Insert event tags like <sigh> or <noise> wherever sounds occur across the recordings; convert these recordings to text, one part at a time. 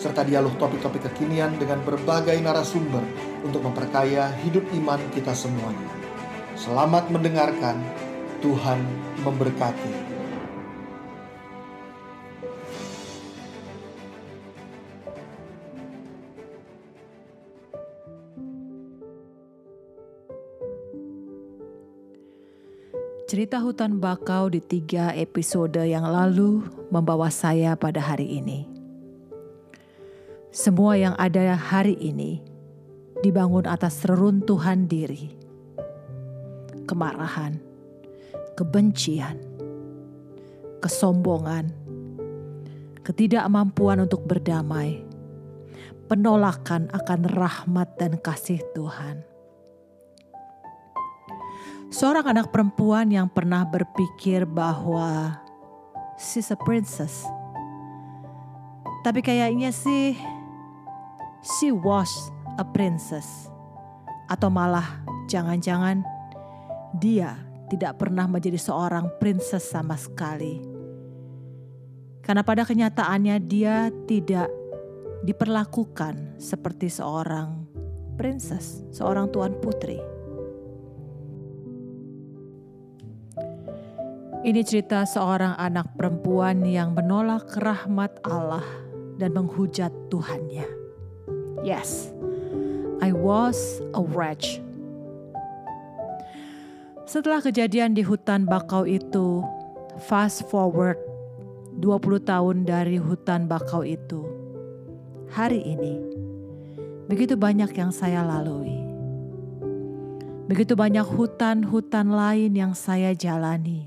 serta dialog topik-topik kekinian dengan berbagai narasumber untuk memperkaya hidup iman kita semuanya. Selamat mendengarkan, Tuhan memberkati. Cerita hutan bakau di tiga episode yang lalu membawa saya pada hari ini. Semua yang ada hari ini dibangun atas reruntuhan diri, kemarahan, kebencian, kesombongan, ketidakmampuan untuk berdamai, penolakan akan rahmat dan kasih Tuhan. Seorang anak perempuan yang pernah berpikir bahwa she's a princess. Tapi kayaknya sih she was a princess. Atau malah jangan-jangan dia tidak pernah menjadi seorang princess sama sekali. Karena pada kenyataannya dia tidak diperlakukan seperti seorang princess, seorang tuan putri. Ini cerita seorang anak perempuan yang menolak rahmat Allah dan menghujat Tuhannya. Yes, I was a wretch. Setelah kejadian di hutan bakau itu, fast forward 20 tahun dari hutan bakau itu. Hari ini, begitu banyak yang saya lalui. Begitu banyak hutan-hutan lain yang saya jalani.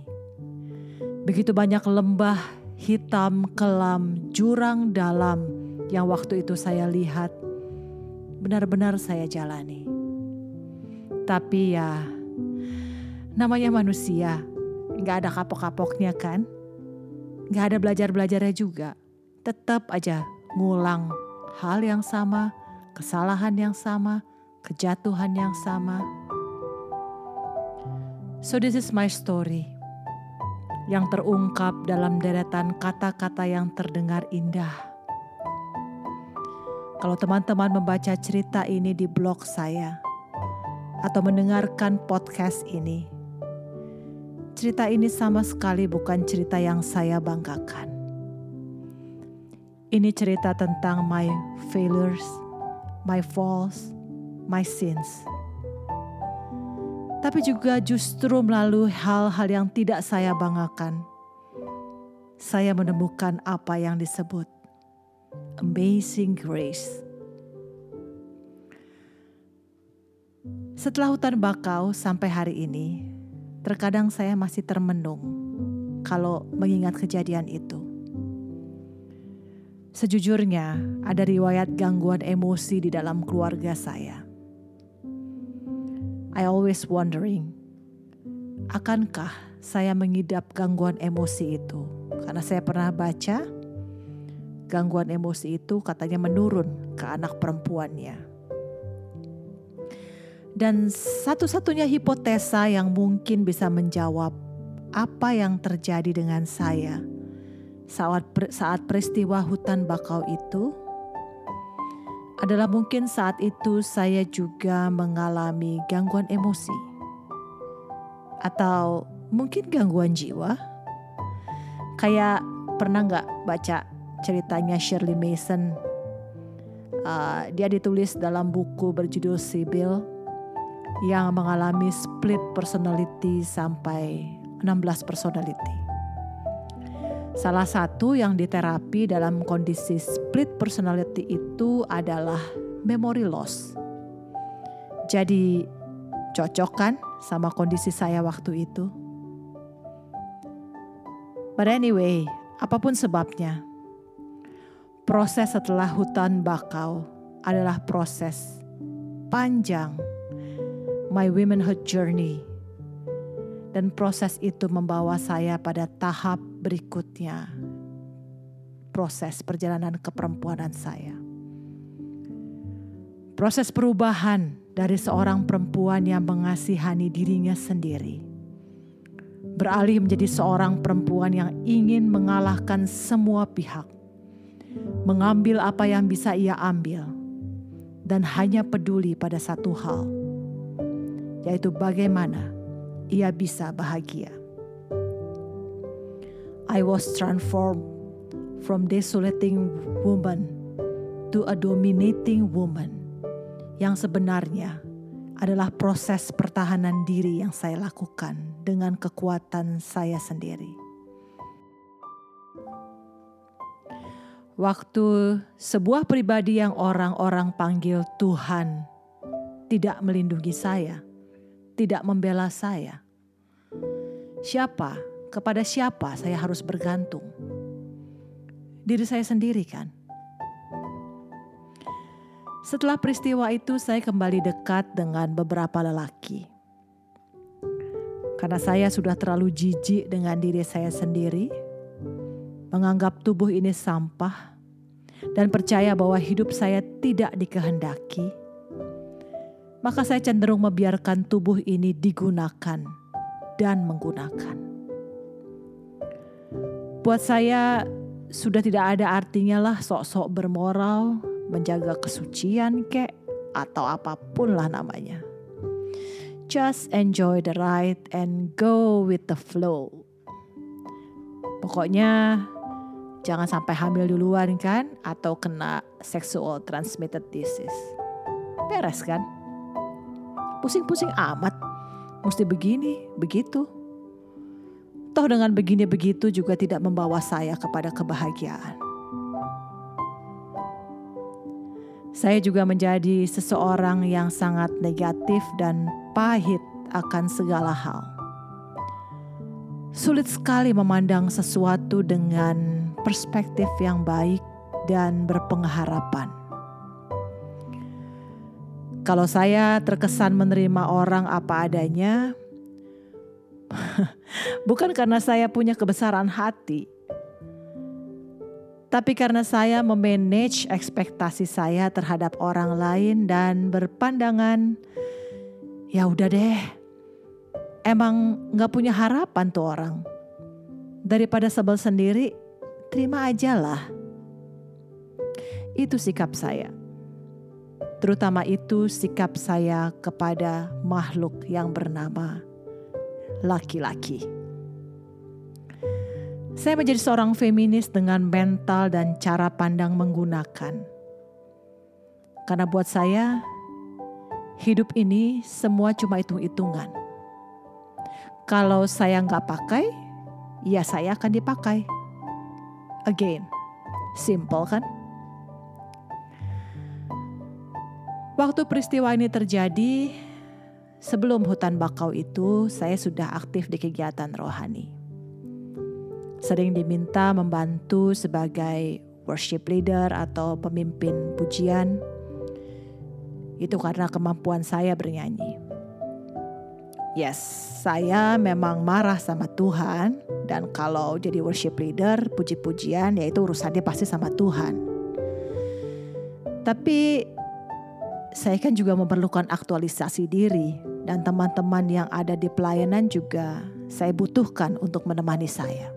Begitu banyak lembah hitam kelam, jurang dalam yang waktu itu saya lihat benar-benar saya jalani. Tapi ya, namanya manusia, nggak ada kapok-kapoknya kan? Nggak ada belajar-belajarnya juga. Tetap aja ngulang hal yang sama, kesalahan yang sama, kejatuhan yang sama. So this is my story yang terungkap dalam deretan kata-kata yang terdengar indah kalau teman-teman membaca cerita ini di blog saya atau mendengarkan podcast ini, cerita ini sama sekali bukan cerita yang saya banggakan. Ini cerita tentang my failures, my faults, my sins. Tapi juga justru melalui hal-hal yang tidak saya banggakan, saya menemukan apa yang disebut Amazing Grace. Setelah hutan bakau sampai hari ini, terkadang saya masih termenung kalau mengingat kejadian itu. Sejujurnya, ada riwayat gangguan emosi di dalam keluarga saya. I always wondering, akankah saya mengidap gangguan emosi itu? Karena saya pernah baca gangguan emosi itu katanya menurun ke anak perempuannya. Dan satu-satunya hipotesa yang mungkin bisa menjawab apa yang terjadi dengan saya saat saat peristiwa hutan bakau itu adalah mungkin saat itu saya juga mengalami gangguan emosi atau mungkin gangguan jiwa. Kayak pernah nggak baca ceritanya Shirley Mason. Uh, dia ditulis dalam buku berjudul Sibyl yang mengalami split personality sampai 16 personality. Salah satu yang diterapi dalam kondisi split personality itu adalah memory loss. Jadi cocok kan sama kondisi saya waktu itu? But anyway, apa pun sebabnya, proses setelah hutan bakau adalah proses panjang my womanhood journey. Dan proses itu membawa saya pada tahap berikutnya. Proses perjalanan keperempuanan saya. Proses perubahan dari seorang perempuan yang mengasihani dirinya sendiri. Beralih menjadi seorang perempuan yang ingin mengalahkan semua pihak. Mengambil apa yang bisa ia ambil. Dan hanya peduli pada satu hal yaitu bagaimana ia bisa bahagia. I was transformed from desolating woman to a dominating woman yang sebenarnya adalah proses pertahanan diri yang saya lakukan dengan kekuatan saya sendiri. Waktu sebuah pribadi yang orang-orang panggil Tuhan tidak melindungi saya, tidak membela saya. Siapa, kepada siapa saya harus bergantung? Diri saya sendiri kan? Setelah peristiwa itu saya kembali dekat dengan beberapa lelaki. Karena saya sudah terlalu jijik dengan diri saya sendiri, menganggap tubuh ini sampah, dan percaya bahwa hidup saya tidak dikehendaki maka saya cenderung membiarkan tubuh ini digunakan dan menggunakan. Buat saya sudah tidak ada artinya lah sok-sok bermoral, menjaga kesucian kek, atau apa pun lah namanya. Just enjoy the ride and go with the flow. Pokoknya jangan sampai hamil duluan kan atau kena sexual transmitted disease. Beres kan? pusing-pusing amat. Mesti begini, begitu. Toh dengan begini begitu juga tidak membawa saya kepada kebahagiaan. Saya juga menjadi seseorang yang sangat negatif dan pahit akan segala hal. Sulit sekali memandang sesuatu dengan perspektif yang baik dan berpengharapan. Kalau saya terkesan menerima orang apa adanya, <laughs> bukan karena saya punya kebesaran hati, tapi karena saya memanage ekspektasi saya terhadap orang lain dan berpandangan, ya udah deh, emang nggak punya harapan tuh orang. Daripada sebel sendiri, terima aja lah. Itu sikap saya terutama itu sikap saya kepada makhluk yang bernama laki-laki. Saya menjadi seorang feminis dengan mental dan cara pandang menggunakan. Karena buat saya, hidup ini semua cuma hitung-hitungan. Kalau saya nggak pakai, ya saya akan dipakai. Again, simple kan? Waktu peristiwa ini terjadi, sebelum hutan bakau itu, saya sudah aktif di kegiatan rohani. Sering diminta membantu sebagai worship leader atau pemimpin pujian. Itu karena kemampuan saya bernyanyi. Yes, saya memang marah sama Tuhan dan kalau jadi worship leader, puji-pujian yaitu urusannya pasti sama Tuhan. Tapi saya kan juga memerlukan aktualisasi diri dan teman-teman yang ada di pelayanan juga saya butuhkan untuk menemani saya.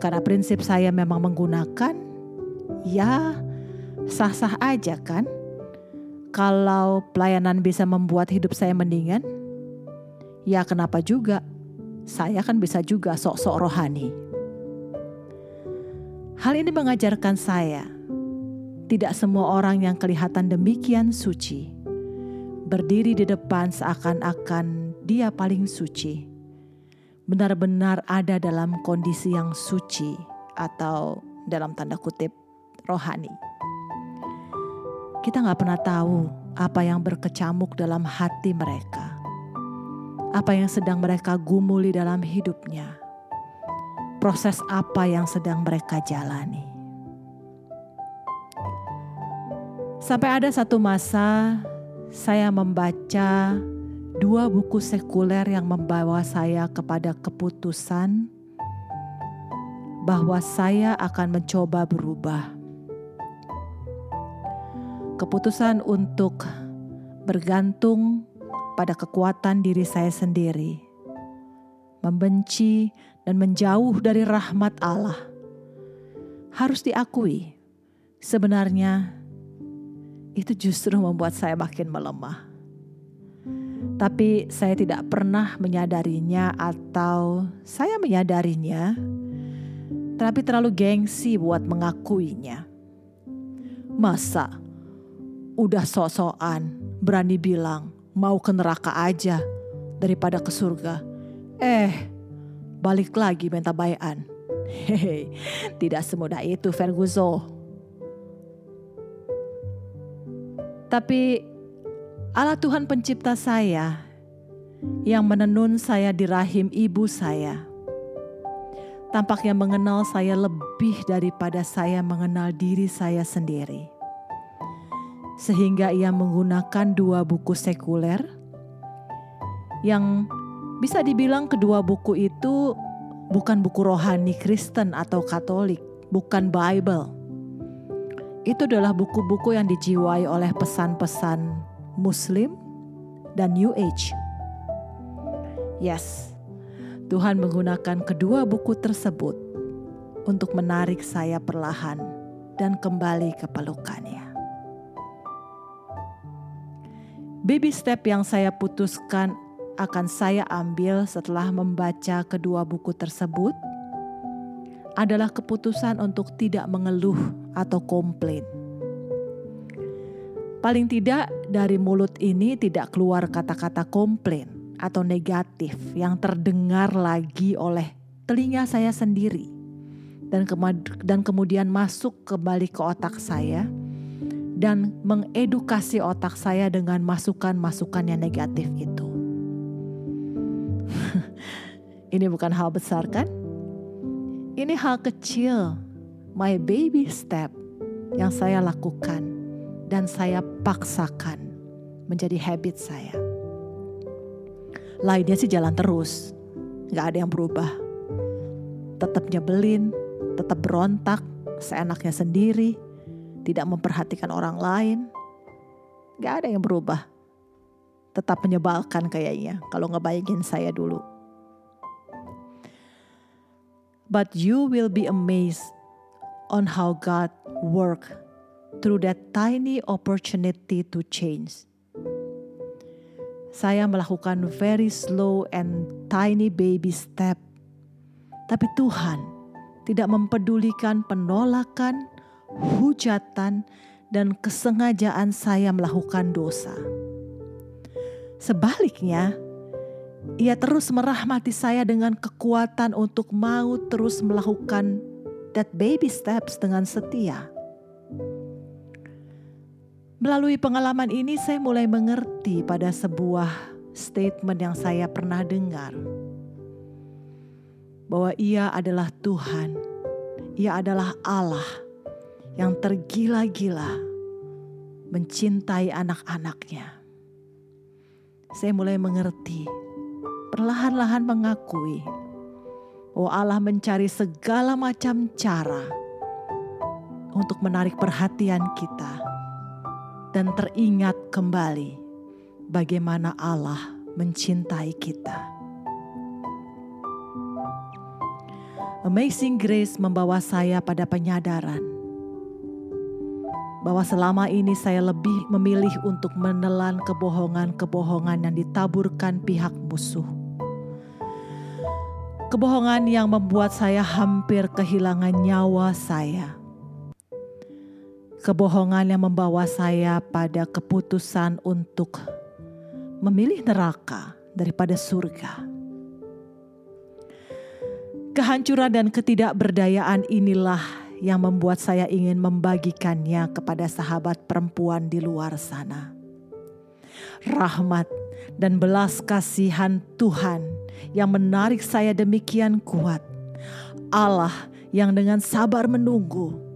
Karena prinsip saya memang menggunakan, ya sah-sah aja kan. Kalau pelayanan bisa membuat hidup saya mendingan, ya kenapa juga? Saya kan bisa juga sok-sok rohani. Hal ini mengajarkan saya tidak semua orang yang kelihatan demikian suci berdiri di depan seakan-akan dia paling suci, benar-benar ada dalam kondisi yang suci atau dalam tanda kutip rohani. Kita nggak pernah tahu apa yang berkecamuk dalam hati mereka, apa yang sedang mereka gumuli dalam hidupnya, proses apa yang sedang mereka jalani. Sampai ada satu masa saya membaca dua buku sekuler yang membawa saya kepada keputusan bahwa saya akan mencoba berubah. Keputusan untuk bergantung pada kekuatan diri saya sendiri, membenci dan menjauh dari rahmat Allah. Harus diakui, sebenarnya itu justru membuat saya makin melemah. Tapi saya tidak pernah menyadarinya atau saya menyadarinya tapi terlalu gengsi buat mengakuinya. Masa udah sok-sokan berani bilang mau ke neraka aja daripada ke surga. Eh, balik lagi minta bayan. Hehe, tidak semudah itu Ferguson. Tapi Allah Tuhan pencipta saya yang menenun saya di rahim ibu saya tampaknya mengenal saya lebih daripada saya mengenal diri saya sendiri. Sehingga ia menggunakan dua buku sekuler yang bisa dibilang kedua buku itu bukan buku rohani Kristen atau Katolik, bukan Bible. Itu adalah buku-buku yang dijiwai oleh pesan-pesan Muslim dan New Age. Yes, Tuhan menggunakan kedua buku tersebut untuk menarik saya perlahan dan kembali ke pelukannya. Baby step yang saya putuskan akan saya ambil setelah membaca kedua buku tersebut adalah keputusan untuk tidak mengeluh atau komplain. Paling tidak dari mulut ini tidak keluar kata-kata komplain atau negatif yang terdengar lagi oleh telinga saya sendiri dan kemudian masuk kembali ke otak saya dan mengedukasi otak saya dengan masukan-masukan yang negatif itu. <laughs> Ini bukan hal besar kan? Ini hal kecil, my baby step yang saya lakukan dan saya paksakan menjadi habit saya lainnya sih jalan terus. Gak ada yang berubah. Tetap nyebelin, tetap berontak, seenaknya sendiri, tidak memperhatikan orang lain. Gak ada yang berubah. Tetap menyebalkan kayaknya kalau ngebayangin saya dulu. But you will be amazed on how God work through that tiny opportunity to change saya melakukan very slow and tiny baby step. Tapi Tuhan tidak mempedulikan penolakan, hujatan, dan kesengajaan saya melakukan dosa. Sebaliknya, ia terus merahmati saya dengan kekuatan untuk mau terus melakukan that baby steps dengan setia. Melalui pengalaman ini saya mulai mengerti pada sebuah statement yang saya pernah dengar. Bahwa ia adalah Tuhan, ia adalah Allah yang tergila-gila mencintai anak-anaknya. Saya mulai mengerti, perlahan-lahan mengakui bahwa Allah mencari segala macam cara untuk menarik perhatian kita dan teringat kembali bagaimana Allah mencintai kita. Amazing Grace membawa saya pada penyadaran bahwa selama ini saya lebih memilih untuk menelan kebohongan-kebohongan yang ditaburkan pihak musuh. Kebohongan yang membuat saya hampir kehilangan nyawa saya Kebohongan yang membawa saya pada keputusan untuk memilih neraka daripada surga. Kehancuran dan ketidakberdayaan inilah yang membuat saya ingin membagikannya kepada sahabat perempuan di luar sana. Rahmat dan belas kasihan Tuhan yang menarik saya demikian kuat. Allah yang dengan sabar menunggu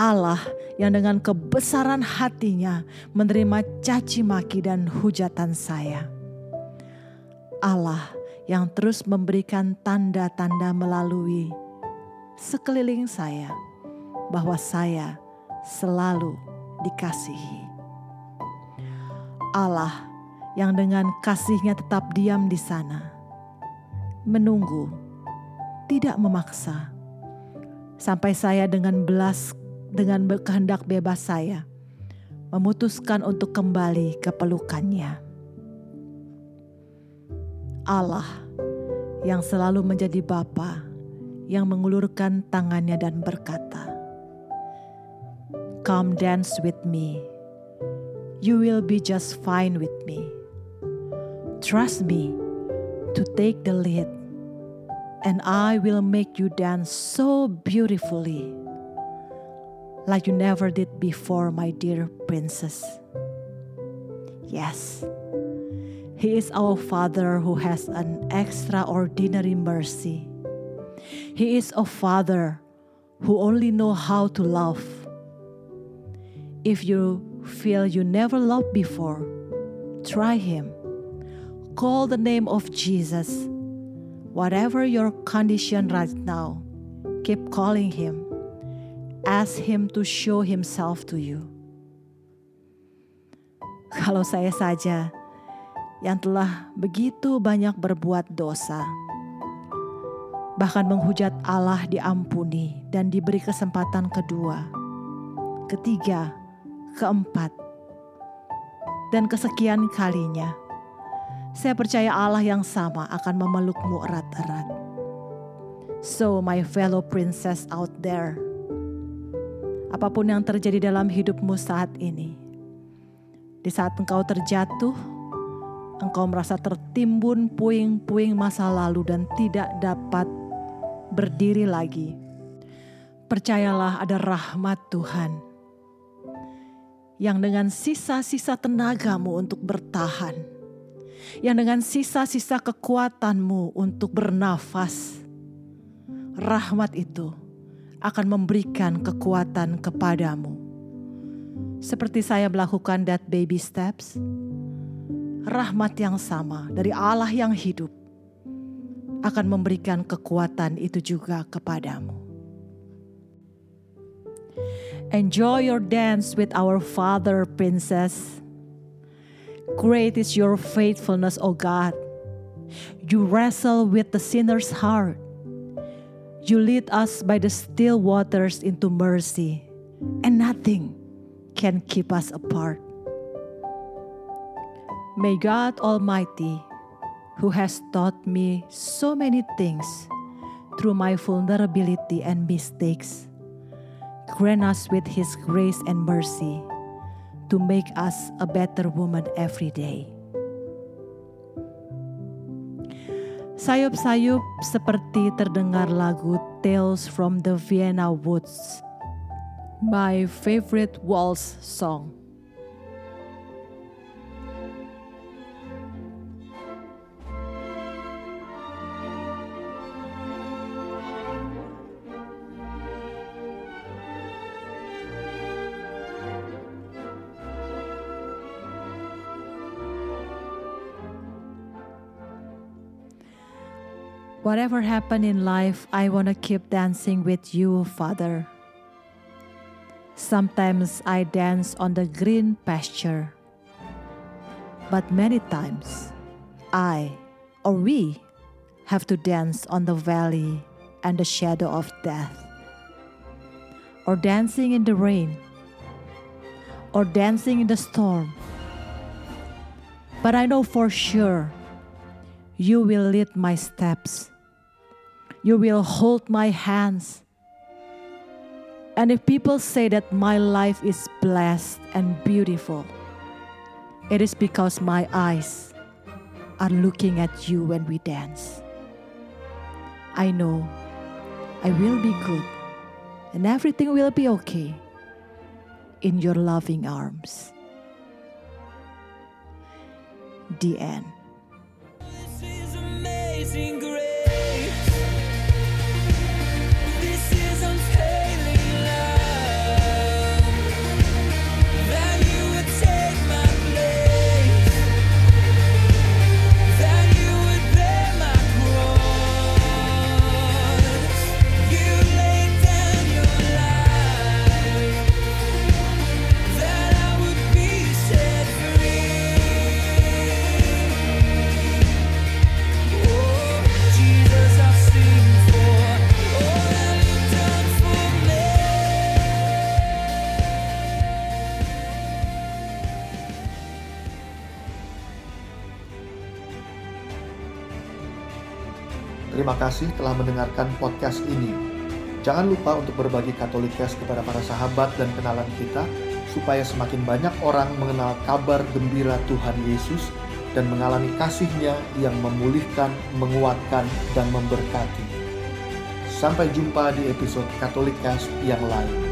Allah yang dengan kebesaran hatinya menerima caci maki dan hujatan saya. Allah yang terus memberikan tanda-tanda melalui sekeliling saya bahwa saya selalu dikasihi. Allah yang dengan kasihnya tetap diam di sana, menunggu, tidak memaksa, sampai saya dengan belas dengan kehendak bebas saya memutuskan untuk kembali ke pelukannya. Allah yang selalu menjadi Bapa yang mengulurkan tangannya dan berkata, Come dance with me. You will be just fine with me. Trust me to take the lead, and I will make you dance so beautifully, like you never did before, my dear princess. Yes. He is our Father who has an extraordinary mercy. He is a Father who only know how to love. If you feel you never loved before, try Him. Call the name of Jesus. Whatever your condition right now, keep calling Him. Ask Him to show Himself to you. <laughs> Kalau saya saja yang telah begitu banyak berbuat dosa. Bahkan menghujat Allah diampuni dan diberi kesempatan kedua, ketiga, keempat, dan kesekian kalinya. Saya percaya Allah yang sama akan memelukmu erat-erat. So my fellow princess out there, apa pun yang terjadi dalam hidupmu saat ini, di saat engkau terjatuh, engkau merasa tertimbun puing-puing masa lalu dan tidak dapat berdiri lagi. Percayalah ada rahmat Tuhan yang dengan sisa-sisa tenagamu untuk bertahan, yang dengan sisa-sisa kekuatanmu untuk bernafas, rahmat itu akan memberikan kekuatan kepadamu. Seperti saya melakukan that baby steps, rahmat yang sama dari Allah yang hidup akan memberikan kekuatan itu juga kepadamu. Enjoy your dance with our Father, Princess. Great is your faithfulness, O God. You wrestle with the sinner's heart. You lead us by the still waters into mercy, and nothing can keep us apart. May God Almighty, who has taught me so many things through my vulnerability and mistakes, grant us with His grace and mercy to make us a better woman every day. Sayup-sayup seperti terdengar lagu Tales from the Vienna Woods, my favorite waltz song. Whatever happened in life, I want to keep dancing with you, Father. Sometimes I dance on the green pasture, but many times I or we have to dance on the valley and the shadow of death, or dancing in the rain, or dancing in the storm. But I know for sure you will lead my steps. You will hold my hands. And if people say that my life is blessed and beautiful, it is because my eyes are looking at you when we dance. I know I will be good and everything will be okay in your loving arms. The end. Terima kasih telah mendengarkan podcast ini. Jangan lupa untuk berbagi Katolikes kepada para sahabat dan kenalan kita, supaya semakin banyak orang mengenal kabar gembira Tuhan Yesus dan mengalami kasihnya yang memulihkan, menguatkan, dan memberkati. Sampai jumpa di episode Katolikes yang lain.